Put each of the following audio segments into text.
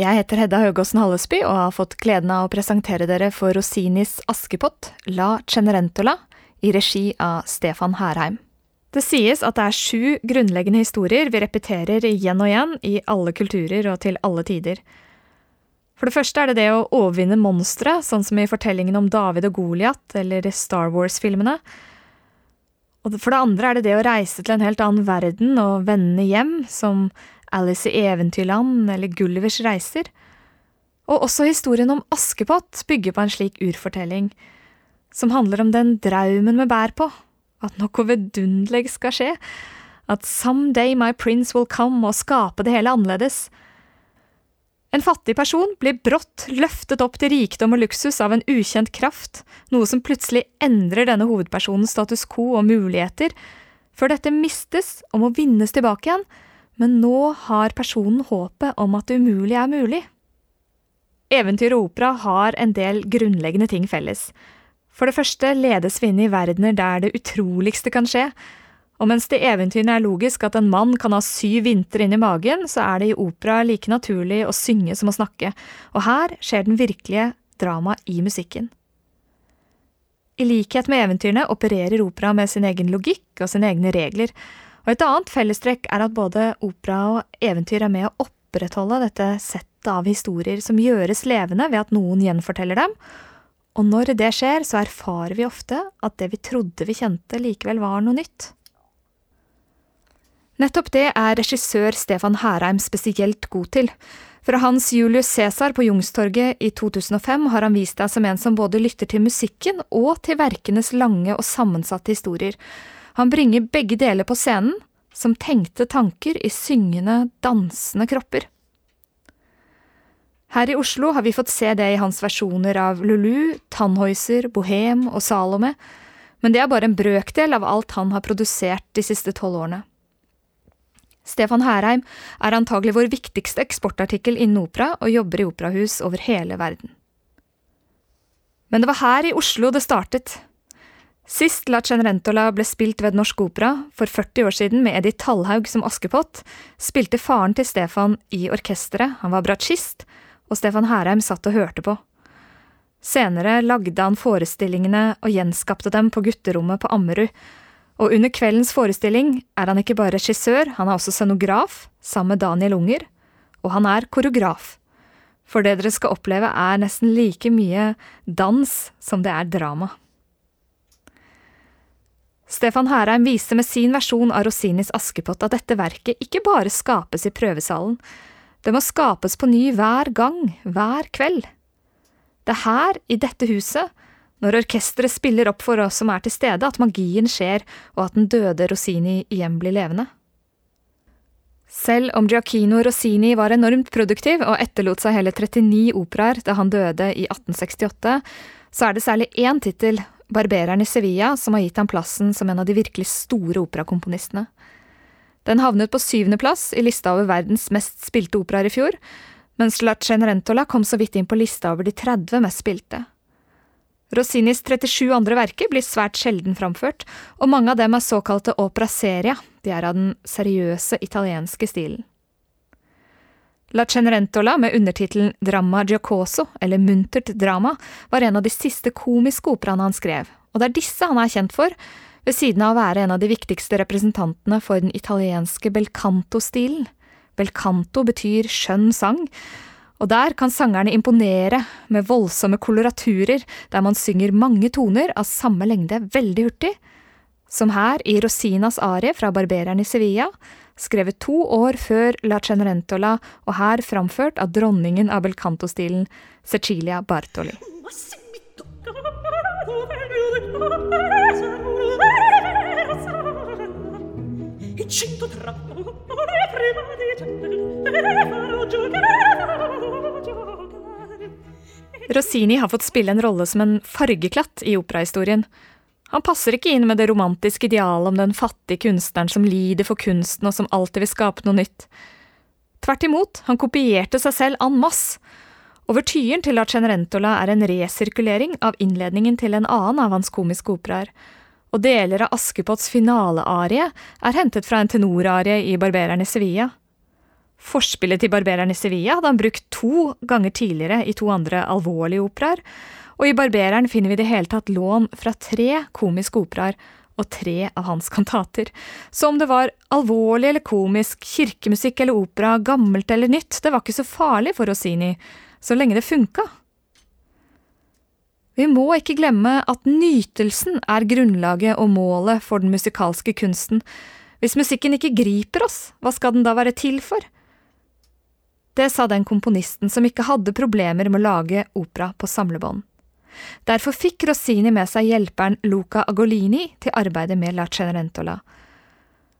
Jeg heter Hedda Høgåsen Hallesby og har fått gleden av å presentere dere for Rosinis Askepott, La Cenerentola, i regi av Stefan Herheim. Det sies at det er sju grunnleggende historier vi repeterer igjen og igjen i alle kulturer og til alle tider. For det første er det det å overvinne monstre, sånn som i fortellingen om David og Goliat eller Star Wars-filmene. Og for det andre er det det å reise til en helt annen verden og vende hjem, som Alice i Eventyrland eller Gullivers reiser. Og også historien om Askepott bygger på en slik urfortelling, som handler om den draumen vi bærer på, at noe vidunderlig skal skje, at someday my prince will come og skape det hele annerledes. En fattig person blir brått løftet opp til rikdom og luksus av en ukjent kraft, noe som plutselig endrer denne hovedpersonens status quo og muligheter, før dette mistes og må vinnes tilbake igjen, men nå har personen håpet om at det umulige er mulig. Eventyr og opera har en del grunnleggende ting felles. For det første ledes vi inn i verdener der det utroligste kan skje, og mens det i eventyrene er logisk at en mann kan ha syv vintre inni magen, så er det i opera like naturlig å synge som å snakke, og her skjer den virkelige drama i musikken. I likhet med eventyrene opererer opera med sin egen logikk og sine egne regler, og et annet fellestrekk er at både opera og eventyr er med å opprettholde dette settet av historier som gjøres levende ved at noen gjenforteller dem, og når det skjer, så erfarer vi ofte at det vi trodde vi kjente, likevel var noe nytt. Nettopp det er regissør Stefan Herheim spesielt god til. Fra hans Julius Cæsar på Jungstorget i 2005 har han vist deg som en som både lytter til musikken og til verkenes lange og sammensatte historier, han bringer begge deler på scenen, som tenkte tanker i syngende, dansende kropper. Her i Oslo har vi fått se det i hans versjoner av Lulu, Tannhäuser, Bohem og Salome, men det er bare en brøkdel av alt han har produsert de siste tolv årene. Stefan Herheim er antagelig vår viktigste eksportartikkel innen opera og jobber i operahus over hele verden. Men det var her i Oslo det startet. Sist La Cenerentola ble spilt ved Norsk Opera, for 40 år siden med Edith Tallhaug som Askepott, spilte faren til Stefan i orkesteret, han var bratsjist, og Stefan Herheim satt og hørte på. Senere lagde han forestillingene og gjenskapte dem på gutterommet på Ammerud, og under kveldens forestilling er han ikke bare regissør, han er også scenograf, sammen med Daniel Unger, og han er koreograf. For det dere skal oppleve er nesten like mye dans som det er drama. Stefan Herheim viste med sin versjon av Rossinis Askepott at dette verket ikke bare skapes i prøvesalen, det må skapes på ny hver gang, hver kveld. Det er her, i dette huset, når orkesteret spiller opp for oss som er til stede, at magien skjer og at den døde Rossini igjen blir levende. Selv om Giacchino Rossini var enormt produktiv og etterlot seg hele 39 operaer da han døde i 1868, så er det særlig én tittel barbereren i Sevilla som har gitt ham plassen som en av de virkelig store operakomponistene. Den havnet på syvendeplass i lista over verdens mest spilte operaer i fjor, mens La Cenerentola kom så vidt inn på lista over de 30 mest spilte. Rossinis 37 andre verker blir svært sjelden framført, og mange av dem er såkalte opera seria, de er av den seriøse italienske stilen. La Cenerentola med undertittelen Dramma Giocoso, eller Muntert drama, var en av de siste komiske operaene han skrev, og det er disse han er kjent for, ved siden av å være en av de viktigste representantene for den italienske belcanto-stilen. Belcanto betyr skjønn sang, og der kan sangerne imponere med voldsomme koloraturer der man synger mange toner av samme lengde veldig hurtig, som her i Rosinas arie fra Barbereren i Sevilla, skrevet to år før La Cenerentola og her framført av dronningen av belcanto-stilen, Cecilia Bartoli. Rossini har fått spille en rolle som en fargeklatt i operahistorien, han passer ikke inn med det romantiske idealet om den fattige kunstneren som lider for kunsten og som alltid vil skape noe nytt. Tvert imot, han kopierte seg selv en masse. Overtyren til La Cenerentola er en resirkulering av innledningen til en annen av hans komiske operaer, og deler av Askepotts finalearie er hentet fra en tenorarie i Barbereren i Sevilla. Forspillet til Barbereren i Sevilla hadde han brukt to ganger tidligere i to andre alvorlige operaer, og i Barbereren finner vi i det hele tatt lån fra tre komiske operaer og tre av hans kantater. Så om det var alvorlig eller komisk, kirkemusikk eller opera, gammelt eller nytt, det var ikke så farlig for Rossini, så lenge det funka. Vi må ikke glemme at nytelsen er grunnlaget og målet for den musikalske kunsten. Hvis musikken ikke griper oss, hva skal den da være til for? Det sa den komponisten som ikke hadde problemer med å lage opera på samlebånd. Derfor fikk Rossini med seg hjelperen Luca Agolini til arbeidet med La Cenerentola.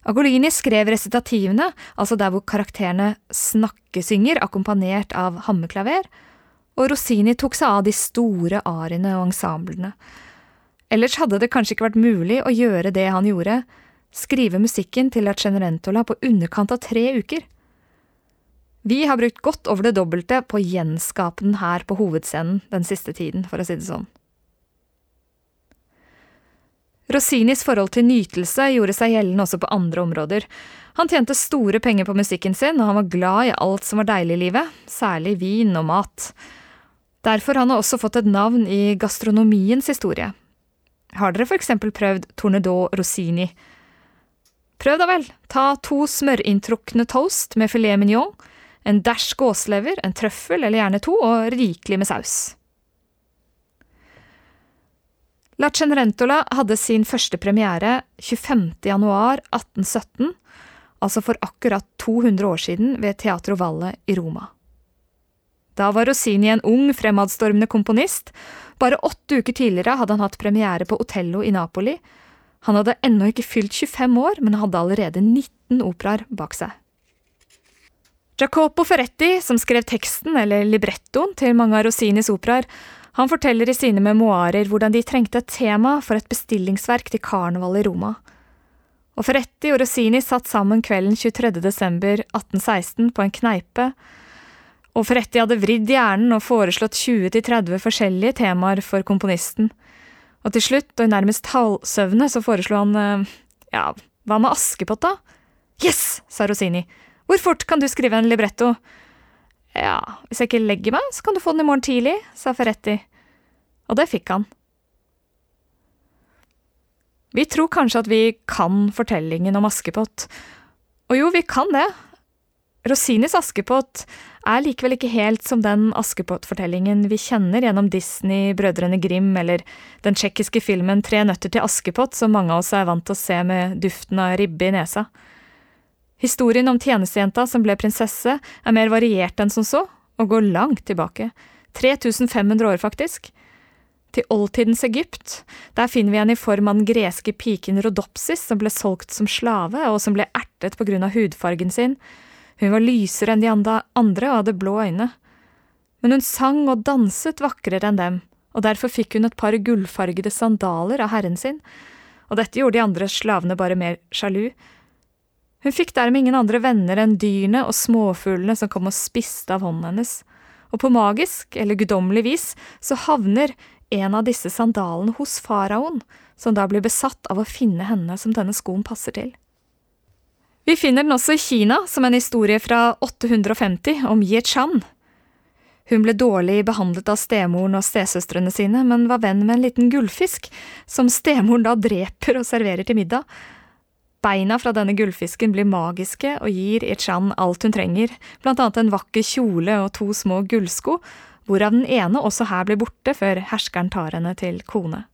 Agolini skrev resitativene, altså der hvor karakterene snakkesynger akkompagnert av hammerklaver, og Rossini tok seg av de store ariene og ensemblene. Ellers hadde det kanskje ikke vært mulig å gjøre det han gjorde, skrive musikken til La Cenerentola på underkant av tre uker. Vi har brukt godt over det dobbelte på å gjenskape den her på hovedscenen den siste tiden, for å si det sånn. Rossinis forhold til nytelse gjorde seg gjeldende også på andre områder. Han tjente store penger på musikken sin, og han var glad i alt som var deilig i livet, særlig vin og mat. Derfor har han også fått et navn i gastronomiens historie. Har dere for eksempel prøvd Tornedot Rossini? Prøv da vel, ta to smørinntrukne toast med filet mignon, en dæsj gåslever, en trøffel eller gjerne to, og rikelig med saus. La Cenerentola hadde sin første premiere 25. januar 1817, altså for akkurat 200 år siden, ved Teatro Valle i Roma. Da var Rossini en ung, fremadstormende komponist. Bare åtte uker tidligere hadde han hatt premiere på Otello i Napoli. Han hadde ennå ikke fylt 25 år, men hadde allerede 19 operaer bak seg. Jacopo Ferretti, som skrev teksten, eller librettoen, til mange av Rossinis operaer, han forteller i sine memoarer hvordan de trengte et tema for et bestillingsverk til karneval i Roma. Og Ferretti og Rossini satt sammen kvelden 23. desember 1816 på en kneipe, og Ferretti hadde vridd hjernen og foreslått 20–30 forskjellige temaer for komponisten. Og til slutt, og nærmest halvsøvne, så foreslo han, eh, ja, hva med Askepott, da? Yes, sa Rossini. Hvor fort kan du skrive en libretto? Ja, hvis jeg ikke legger meg, så kan du få den i morgen tidlig, sa Ferretti. Og det fikk han. Vi tror kanskje at vi kan fortellingen om Askepott. Og jo, vi kan det. Rosinis Askepott er likevel ikke helt som den Askepott-fortellingen vi kjenner gjennom Disney, Brødrene Grim eller den tsjekkiske filmen Tre nøtter til Askepott, som mange av oss er vant til å se med duften av ribbe i nesa. Historien om tjenestejenta som ble prinsesse, er mer variert enn som så, og går langt tilbake. 3500 år, faktisk. Til oldtidens Egypt. Der finner vi henne i form av den greske piken Rodopsis, som ble solgt som slave, og som ble ertet på grunn av hudfargen sin. Hun var lysere enn de andre og hadde blå øyne. Men hun sang og danset vakrere enn dem, og derfor fikk hun et par gullfargede sandaler av herren sin, og dette gjorde de andre slavene bare mer sjalu. Hun fikk dermed ingen andre venner enn dyrene og småfuglene som kom og spiste av hånden hennes, og på magisk eller guddommelig vis så havner en av disse sandalene hos faraoen, som da blir besatt av å finne henne som denne skoen passer til. Vi finner den også i Kina som en historie fra 850 om Ye Chan. Hun ble dårlig behandlet av stemoren og stesøstrene sine, men var venn med en liten gullfisk, som stemoren da dreper og serverer til middag, Beina fra denne gullfisken blir magiske og gir Ichan alt hun trenger, blant annet en vakker kjole og to små gullsko, hvorav den ene også her blir borte før herskeren tar henne til kone.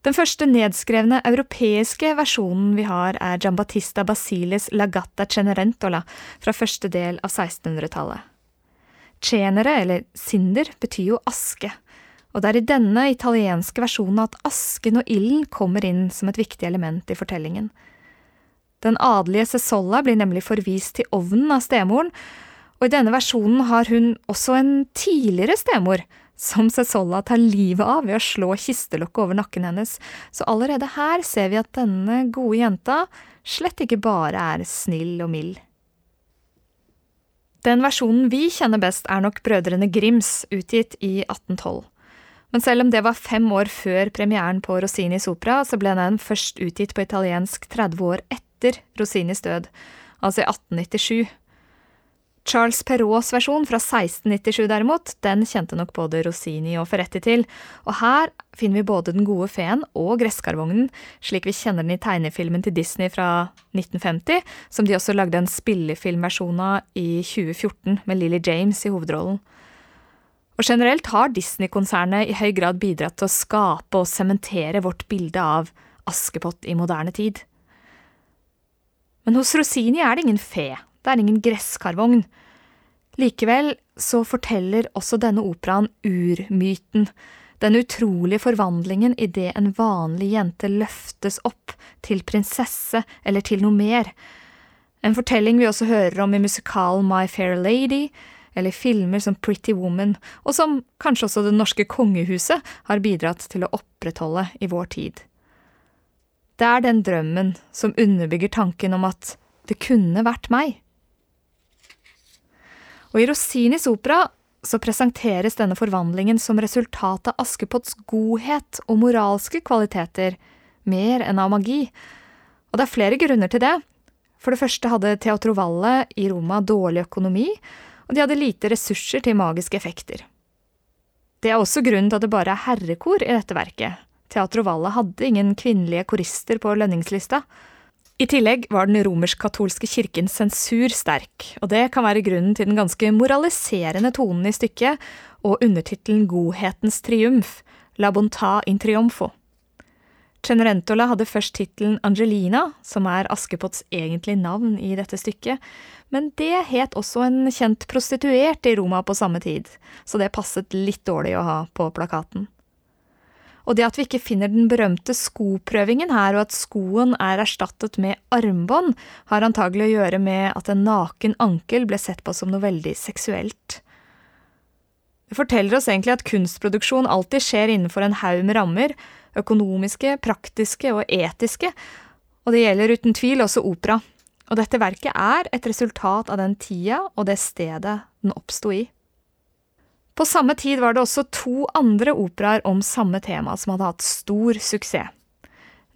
Den første nedskrevne europeiske versjonen vi har, er Giambattista Basilis La Gatta Cenerentola fra første del av 1600-tallet. Cenere, eller sinder, betyr jo aske, og det er i denne italienske versjonen at asken og ilden kommer inn som et viktig element i fortellingen. Den adelige Cesolla blir nemlig forvist til ovnen av stemoren, og i denne versjonen har hun også en tidligere stemor, som Cesolla tar livet av ved å slå kistelokket over nakken hennes, så allerede her ser vi at denne gode jenta slett ikke bare er snill og mild. Den versjonen vi kjenner best, er nok Brødrene Grims, utgitt i 1812. Men selv om det var fem år før premieren på Rossinis opera, så ble den først utgitt på italiensk 30 år etter Rossinis død, altså i 1897. Charles Perraults versjon fra 1697 derimot, den kjente nok både Rossini og Ferretti til, og her finner vi både den gode feen og gresskarvognen, slik vi kjenner den i tegnefilmen til Disney fra 1950, som de også lagde en spillefilmversjon av i 2014 med Lily James i hovedrollen. Og generelt har Disney-konsernet i høy grad bidratt til å skape og sementere vårt bilde av Askepott i moderne tid. Men hos Rossini er det ingen fe, det er ingen gresskarvogn. Likevel så forteller også denne operaen urmyten, den utrolige forvandlingen idet en vanlig jente løftes opp til prinsesse eller til noe mer. En fortelling vi også hører om i musikalen My Fair Lady, eller filmer som Pretty Woman, og som kanskje også det norske kongehuset har bidratt til å opprettholde i vår tid. Det er den drømmen som underbygger tanken om at det kunne vært meg. Og i Rossinis opera så presenteres denne forvandlingen som resultat av Askepotts godhet og moralske kvaliteter, mer enn av magi. Og det er flere grunner til det. For det første hadde Teatro Valle i Roma dårlig økonomi, og de hadde lite ressurser til magiske effekter. Det er også grunnen til at det bare er herrekor i dette verket. Teatro Valle hadde ingen kvinnelige korister på lønningslista, i tillegg var den romersk-katolske kirkens sensur sterk, og det kan være grunnen til den ganske moraliserende tonen i stykket og undertittelen Godhetens triumf, La bonta in triomfo. Cenerentola hadde først tittelen Angelina, som er Askepotts egentlige navn i dette stykket, men det het også en kjent prostituert i Roma på samme tid, så det passet litt dårlig å ha på plakaten. Og det at vi ikke finner den berømte skoprøvingen her, og at skoen er erstattet med armbånd, har antagelig å gjøre med at en naken ankel ble sett på som noe veldig seksuelt. Det forteller oss egentlig at kunstproduksjon alltid skjer innenfor en haug med rammer, økonomiske, praktiske og etiske, og det gjelder uten tvil også opera. Og dette verket er et resultat av den tida og det stedet den oppsto i. På samme tid var det også to andre operaer om samme tema som hadde hatt stor suksess.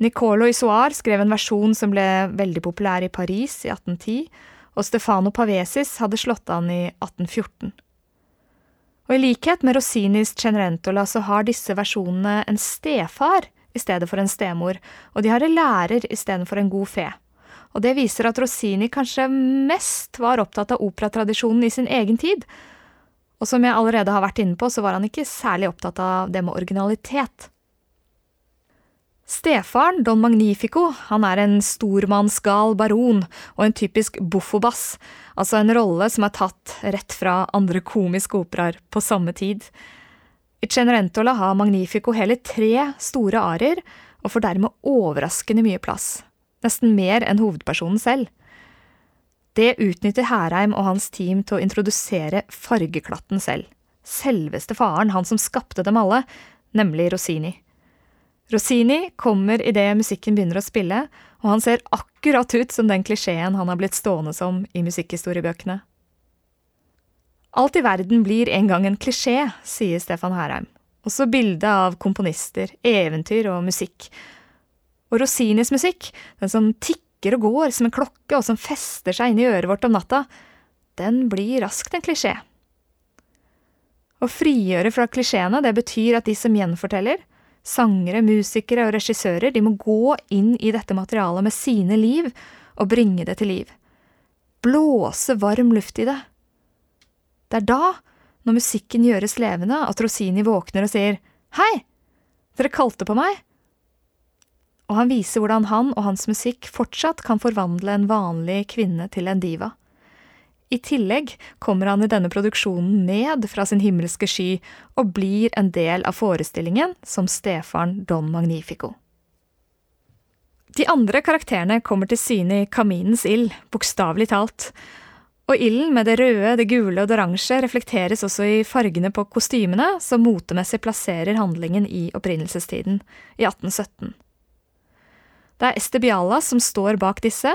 Nicolo Isoar skrev en versjon som ble veldig populær i Paris i 1810, og Stefano Pavesis hadde slått an i 1814. Og i likhet med Rossinis Cenerentola så har disse versjonene en stefar i stedet for en stemor, og de har en lærer istedenfor en god fe. Og det viser at Rossini kanskje mest var opptatt av operatradisjonen i sin egen tid, og som jeg allerede har vært inne på, så var han ikke særlig opptatt av det med originalitet. Stefaren, Don Magnifico, han er en stormannsgal baron og en typisk boffobass, altså en rolle som er tatt rett fra andre komiske operaer på samme tid. I Cenerentola har Magnifico hele tre store arier, og får dermed overraskende mye plass, nesten mer enn hovedpersonen selv. Det utnytter Herheim og hans team til å introdusere fargeklatten selv. Selveste faren, han som skapte dem alle, nemlig Rossini. Rossini kommer idet musikken begynner å spille, og han ser akkurat ut som den klisjeen han har blitt stående som i musikkhistoriebøkene. Alt i verden blir en gang en klisjé, sier Stefan Herheim. Også bildet av komponister, eventyr og musikk. Og Rossinis musikk, den som tikker og går som en klokke og som fester seg inn i øret vårt om natta, den blir raskt en klisjé. Å frigjøre fra klisjeene, det betyr at de som gjenforteller, sangere, musikere og regissører, de må gå inn i dette materialet med sine liv og bringe det til liv. Blåse varm luft i det. Det er da, når musikken gjøres levende, at Rosini våkner og sier Hei, dere kalte på meg og han viser hvordan han og hans musikk fortsatt kan forvandle en vanlig kvinne til en diva. I tillegg kommer han i denne produksjonen ned fra sin himmelske sky og blir en del av forestillingen som stefaren Don Magnifico. De andre karakterene kommer til syne i kaminens ild, bokstavelig talt. Og ilden med det røde, det gule og det oransje reflekteres også i fargene på kostymene, som motemessig plasserer handlingen i opprinnelsestiden, i 1817. Det er Estebiala som står bak disse,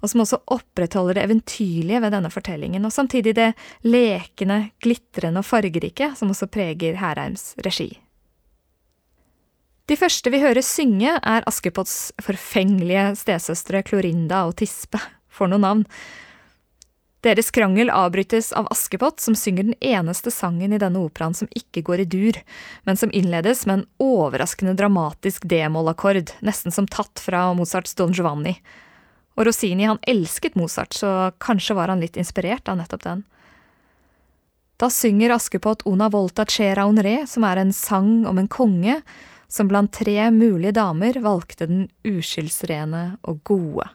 og som også opprettholder det eventyrlige ved denne fortellingen, og samtidig det lekende, glitrende og fargerike som også preger Herheims regi. De første vi hører synge, er Askepotts forfengelige stesøstre Klorinda og Tispe. For noe navn. Deres krangel avbrytes av Askepott, som synger den eneste sangen i denne operaen som ikke går i dur, men som innledes med en overraskende dramatisk d-mollakkord, nesten som tatt fra Mozarts Don Giovanni. Og Rossini han elsket Mozart, så kanskje var han litt inspirert av nettopp den. Da synger Askepott Una volta cera un re, som er en sang om en konge som blant tre mulige damer valgte den uskyldsrene og gode.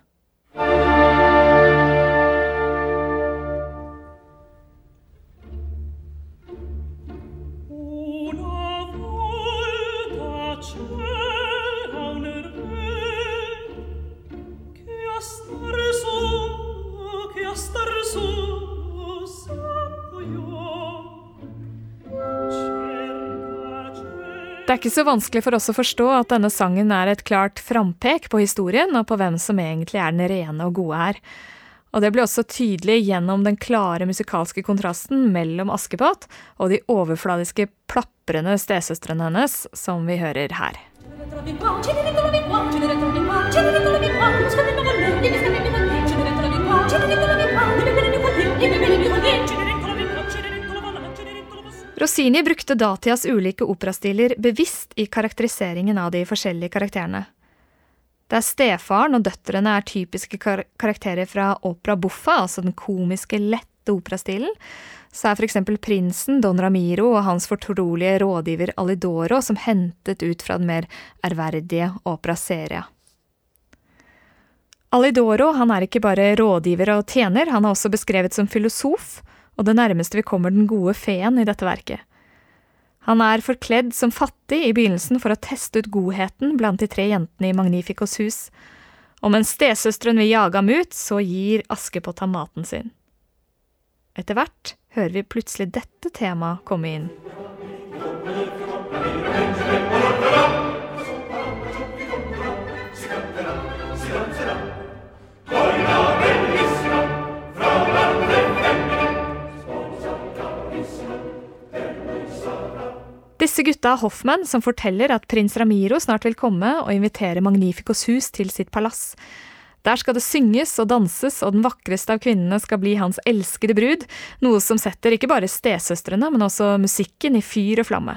Er ikke så vanskelig for oss å forstå at denne sangen er et klart frampek på historien og på hvem som egentlig er den rene og gode her. Og det blir også tydelig gjennom den klare musikalske kontrasten mellom Askepott og de overfladiske, plaprende stesøstrene hennes, som vi hører her. Rossini brukte datidas ulike operastiler bevisst i karakteriseringen av de forskjellige karakterene. Der stefaren og døtrene er typiske kar karakterer fra opera buffa, altså den komiske, lette operastilen, så er eksempel prinsen Don Ramiro og hans fortrolige rådgiver Alidoro som hentet ut fra den mer ærverdige opera seria. Alidoro han er ikke bare rådgiver og tjener, han er også beskrevet som filosof, og det nærmeste vi kommer den gode feen i dette verket. Han er forkledd som fattig i begynnelsen for å teste ut godheten blant de tre jentene i Magnificos hus, og mens stesøsteren vil jage ham ut, så gir Askepott ham maten sin. Etter hvert hører vi plutselig dette temaet komme inn. Disse gutta er Hoffmann, som forteller at prins Ramiro snart vil komme og invitere Magnificos hus til sitt palass. Der skal det synges og danses, og den vakreste av kvinnene skal bli hans elskede brud, noe som setter ikke bare stesøstrene, men også musikken i fyr og flamme.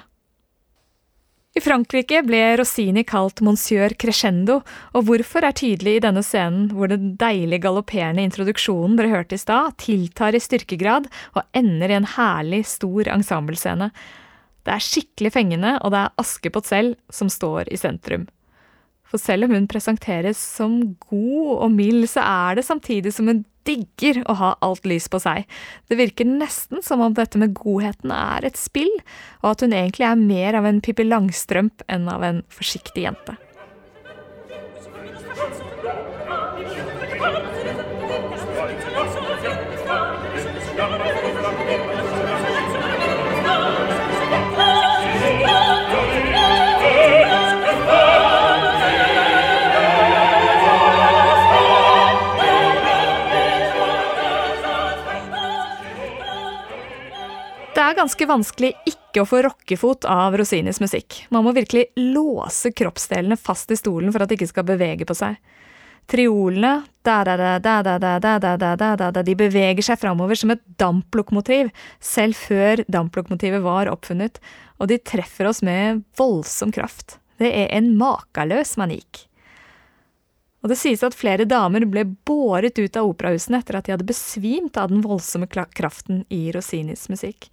I Frankrike ble Rossini kalt monsieur crescendo, og hvorfor er tydelig i denne scenen hvor den deilig galopperende introduksjonen dere hørte i stad, tiltar i styrkegrad og ender i en herlig, stor ensemblescene. Det er skikkelig fengende, og det er Askepott selv som står i sentrum. For selv om hun presenteres som god og mild, så er det samtidig som hun digger å ha alt lys på seg. Det virker nesten som om dette med godheten er et spill, og at hun egentlig er mer av en Pippi Langstrømp enn av en forsiktig jente. er ganske vanskelig ikke å få rockefot av Rosinis musikk. Man må virkelig låse kroppsdelene fast i stolen for at de ikke skal bevege på seg. Triolene, de beveger seg framover som et damplokomotiv, selv før damplokomotivet var oppfunnet, og de treffer oss med voldsom kraft. Det er en makeløs manik. Og det sies at flere damer ble båret ut av operahusene etter at de hadde besvimt av den voldsomme kraften i Rosinis musikk.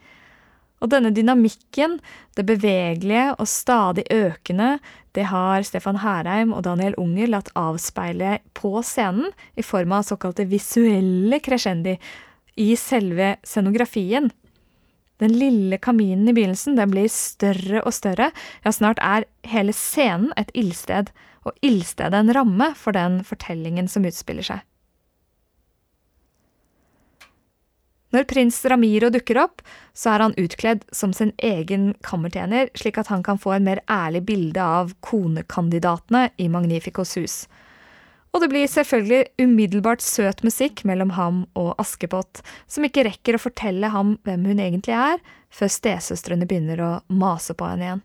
Og denne dynamikken, det bevegelige og stadig økende, det har Stefan Herheim og Daniel Unger latt avspeile på scenen i form av såkalte visuelle crescendi i selve scenografien. Den lille kaminen i begynnelsen den blir større og større, ja, snart er hele scenen et ildsted, og ildstedet en ramme for den fortellingen som utspiller seg. Når prins Ramiro dukker opp, så er han utkledd som sin egen kammertjener, slik at han kan få en mer ærlig bilde av konekandidatene i Magnificos hus. Og det blir selvfølgelig umiddelbart søt musikk mellom ham og Askepott, som ikke rekker å fortelle ham hvem hun egentlig er, før stesøstrene begynner å mase på henne igjen.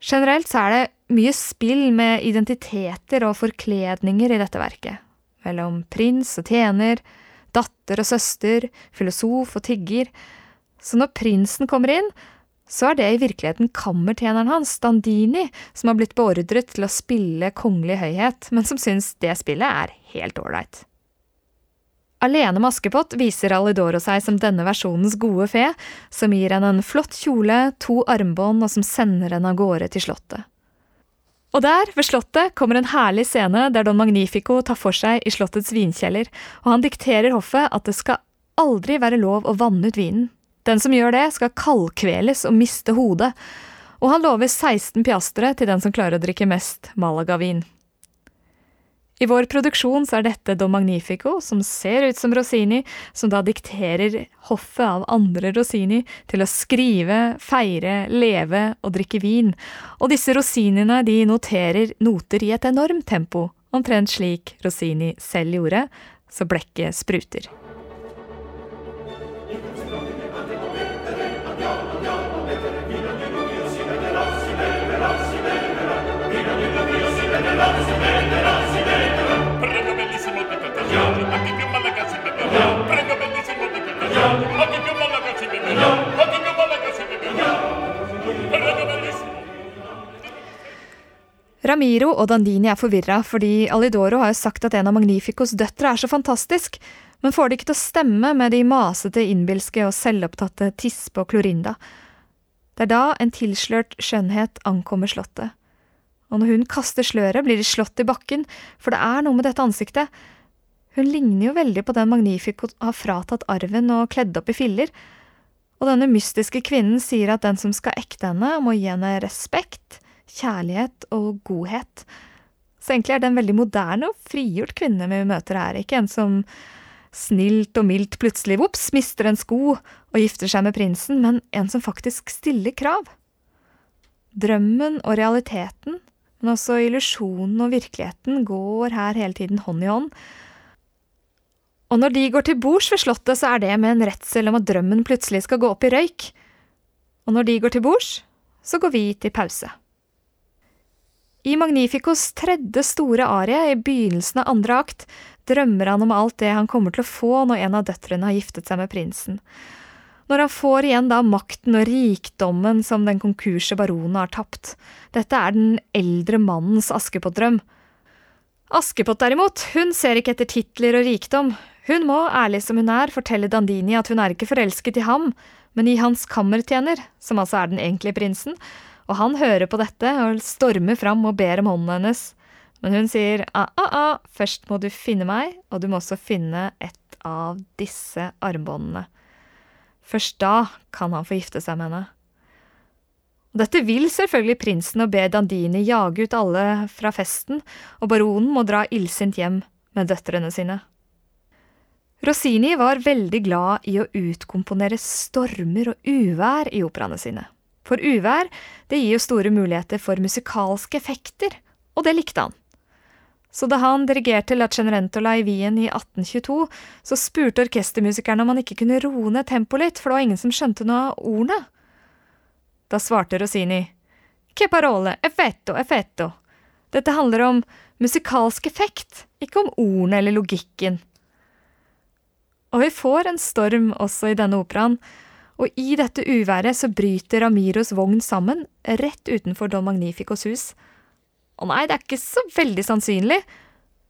Generelt så er det mye spill med identiteter og forkledninger i dette verket. mellom prins og tjener, datter og søster, filosof og tigger. Så når prinsen kommer inn, så er det i virkeligheten kammertjeneren hans, Dandini, som har blitt beordret til å spille kongelig høyhet, men som syns det spillet er helt ålreit. Alene med Askepott viser Alidoro seg som denne versjonens gode fe, som gir henne en flott kjole, to armbånd og som sender henne av gårde til slottet. Og der, ved slottet, kommer en herlig scene der Don Magnifico tar for seg i slottets vinkjeller, og han dikterer hoffet at det skal aldri være lov å vanne ut vinen. Den som gjør det, skal kaldkveles og miste hodet, og han lover 16 piastre til den som klarer å drikke mest Malaga-vin. I vår produksjon så er dette Do Magnifico, som ser ut som Rossini, som da dikterer hoffet av andre Rossini til å skrive, feire, leve og drikke vin. Og disse Rossiniene de noterer noter i et enormt tempo, omtrent slik Rossini selv gjorde, så blekket spruter. Ramiro og Dandini er forvirra, fordi Alidoro har jo sagt at en av Magnificos døtre er så fantastisk, men får det ikke til å stemme med de masete, innbilske og selvopptatte Tispe og Klorinda. Det er da en tilslørt skjønnhet ankommer slottet. Og når hun kaster sløret, blir de slått i bakken, for det er noe med dette ansiktet. Hun ligner jo veldig på den Magnifico har fratatt arven og kledd opp i filler, og denne mystiske kvinnen sier at den som skal ekte henne, må gi henne respekt, kjærlighet og godhet. Så egentlig er det en veldig moderne og frigjort kvinne vi møter her, ikke en som snilt og mildt plutselig, vops, mister en sko og gifter seg med prinsen, men en som faktisk stiller krav. Drømmen og realiteten, men også illusjonen og virkeligheten, går her hele tiden hånd i hånd. Og når de går til bords ved slottet, så er det med en redsel om at drømmen plutselig skal gå opp i røyk. Og når de går til bords, så går vi til pause. I Magnificos tredje store arie, i begynnelsen av andre akt, drømmer han om alt det han kommer til å få når en av døtrene har giftet seg med prinsen. Når han får igjen da makten og rikdommen som den konkurse baronen har tapt. Dette er den eldre mannens Askepott-drøm. Askepott derimot, hun ser ikke etter titler og rikdom. Hun må, ærlig som hun er, fortelle Dandini at hun er ikke forelsket i ham, men i hans kammertjener, som altså er den egentlige prinsen, og han hører på dette og stormer fram og ber om hånden hennes. Men hun sier a-a-a, først må du finne meg, og du må også finne et av disse armbåndene. Først da kan han få gifte seg med henne. Dette vil selvfølgelig prinsen og ber Dandini jage ut alle fra festen, og baronen må dra illsint hjem med døtrene sine. Rossini var veldig glad i å utkomponere stormer og uvær i operaene sine. For uvær det gir jo store muligheter for musikalske effekter, og det likte han. Så da han dirigerte La Cenerentola i Wien i 1822, så spurte orkestermusikerne om han ikke kunne roe ned tempoet litt, for det var ingen som skjønte noe av ordene. Da svarte Rossini, Che parole, effetto, effetto. Dette handler om musikalsk effekt, ikke om ordene eller logikken. Og vi får en storm også i denne operaen, og i dette uværet så bryter Ramiros vogn sammen, rett utenfor Don Magnificos hus. Og nei, det er ikke så veldig sannsynlig,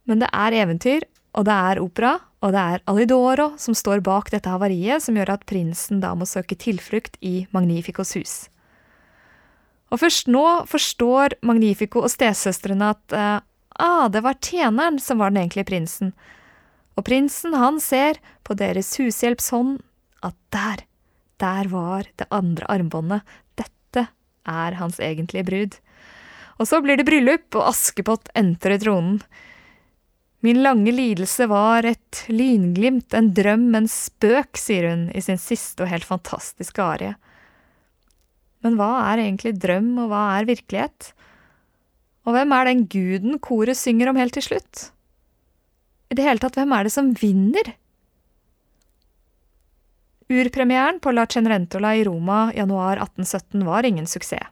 men det er eventyr, og det er opera, og det er Alidoro som står bak dette havariet, som gjør at prinsen da må søke tilflukt i Magnificos hus. Og først nå forstår Magnifico og stesøstrene at eh, ah, det var tjeneren som var den egentlige prinsen. Og prinsen, han ser på deres hushjelpshånd at der, der var det andre armbåndet. Dette er hans egentlige brud. Og så blir det bryllup, og Askepott entrer tronen. Min lange lidelse var et lynglimt, en drøm, en spøk, sier hun i sin siste og helt fantastiske arie. Men hva er egentlig drøm, og hva er virkelighet? Og hvem er den guden koret synger om helt til slutt? I det hele tatt, hvem er det som vinner? Urpremieren på La Cenerentola i Roma januar 1817 var ingen suksess.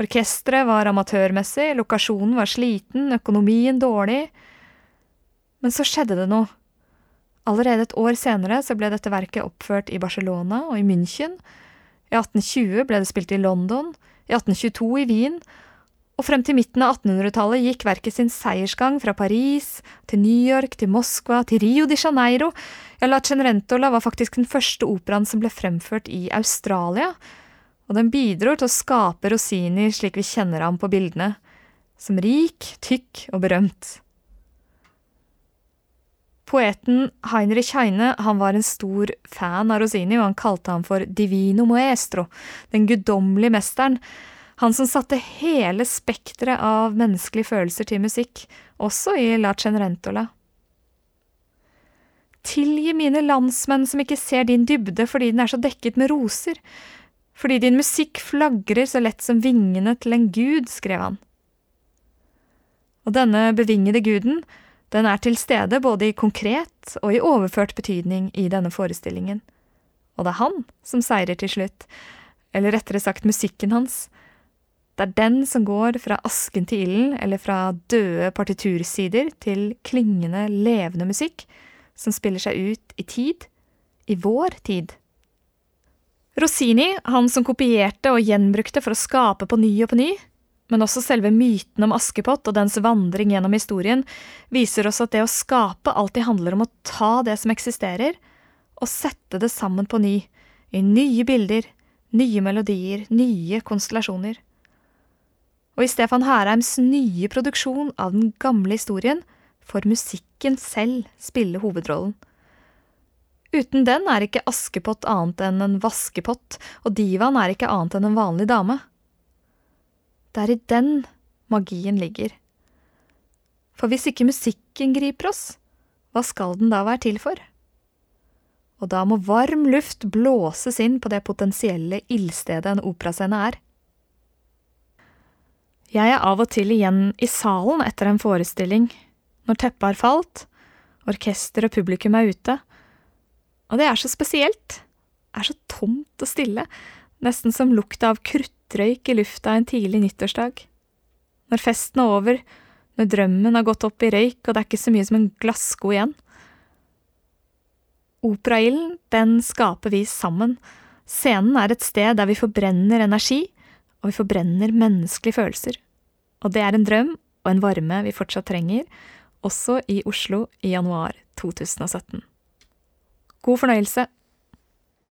Orkesteret var amatørmessig, lokasjonen var sliten, økonomien dårlig. Men så skjedde det noe. Allerede et år senere så ble dette verket oppført i Barcelona og i München. I 1820 ble det spilt i London, i 1822 i Wien, og frem til midten av 1800-tallet gikk verket sin seiersgang fra Paris til New York til Moskva til Rio de Janeiro. Ja, La Cenerentola var faktisk den første operaen som ble fremført i Australia, og den bidro til å skape Rossini slik vi kjenner ham på bildene, som rik, tykk og berømt. Poeten Heinrich Heine han var en stor fan av Rosini, og han kalte ham for divino maestro, den guddommelige mesteren. Han som satte hele spekteret av menneskelige følelser til musikk, også i La Cenerentola. Tilgi mine landsmenn som ikke ser din dybde fordi den er så dekket med roser, fordi din musikk flagrer så lett som vingene til en gud, skrev han. Og denne bevingede guden, den er til stede både i konkret og i overført betydning i denne forestillingen. Og det er han som seirer til slutt, eller rettere sagt musikken hans. Det er den som går fra asken til ilden, eller fra døde partitursider til klingende, levende musikk, som spiller seg ut i tid, i vår tid. Rossini, han som kopierte og gjenbrukte for å skape på ny og på ny, men også selve myten om Askepott og dens vandring gjennom historien, viser oss at det å skape alltid handler om å ta det som eksisterer, og sette det sammen på ny, i nye bilder, nye melodier, nye konstellasjoner. Og i Stefan Herheims nye produksjon av den gamle historien får musikken selv spille hovedrollen. Uten den er ikke Askepott annet enn en vaskepott, og divaen er ikke annet enn en vanlig dame. Det er i den magien ligger. For hvis ikke musikken griper oss, hva skal den da være til for? Og da må varm luft blåses inn på det potensielle ildstedet en operascene er. Jeg er av og til igjen i salen etter en forestilling, når teppet har falt, orkester og publikum er ute, og det er så spesielt, det er så tomt og stille, nesten som lukta av kruttrøyk i lufta en tidlig nyttårsdag. Når festen er over, når drømmen har gått opp i røyk og det er ikke så mye som en glassko igjen. Operailden, den skaper vi sammen. Scenen er et sted der vi forbrenner energi, og vi forbrenner menneskelige følelser. Og det er en drøm og en varme vi fortsatt trenger, også i Oslo i januar 2017. God fornøyelse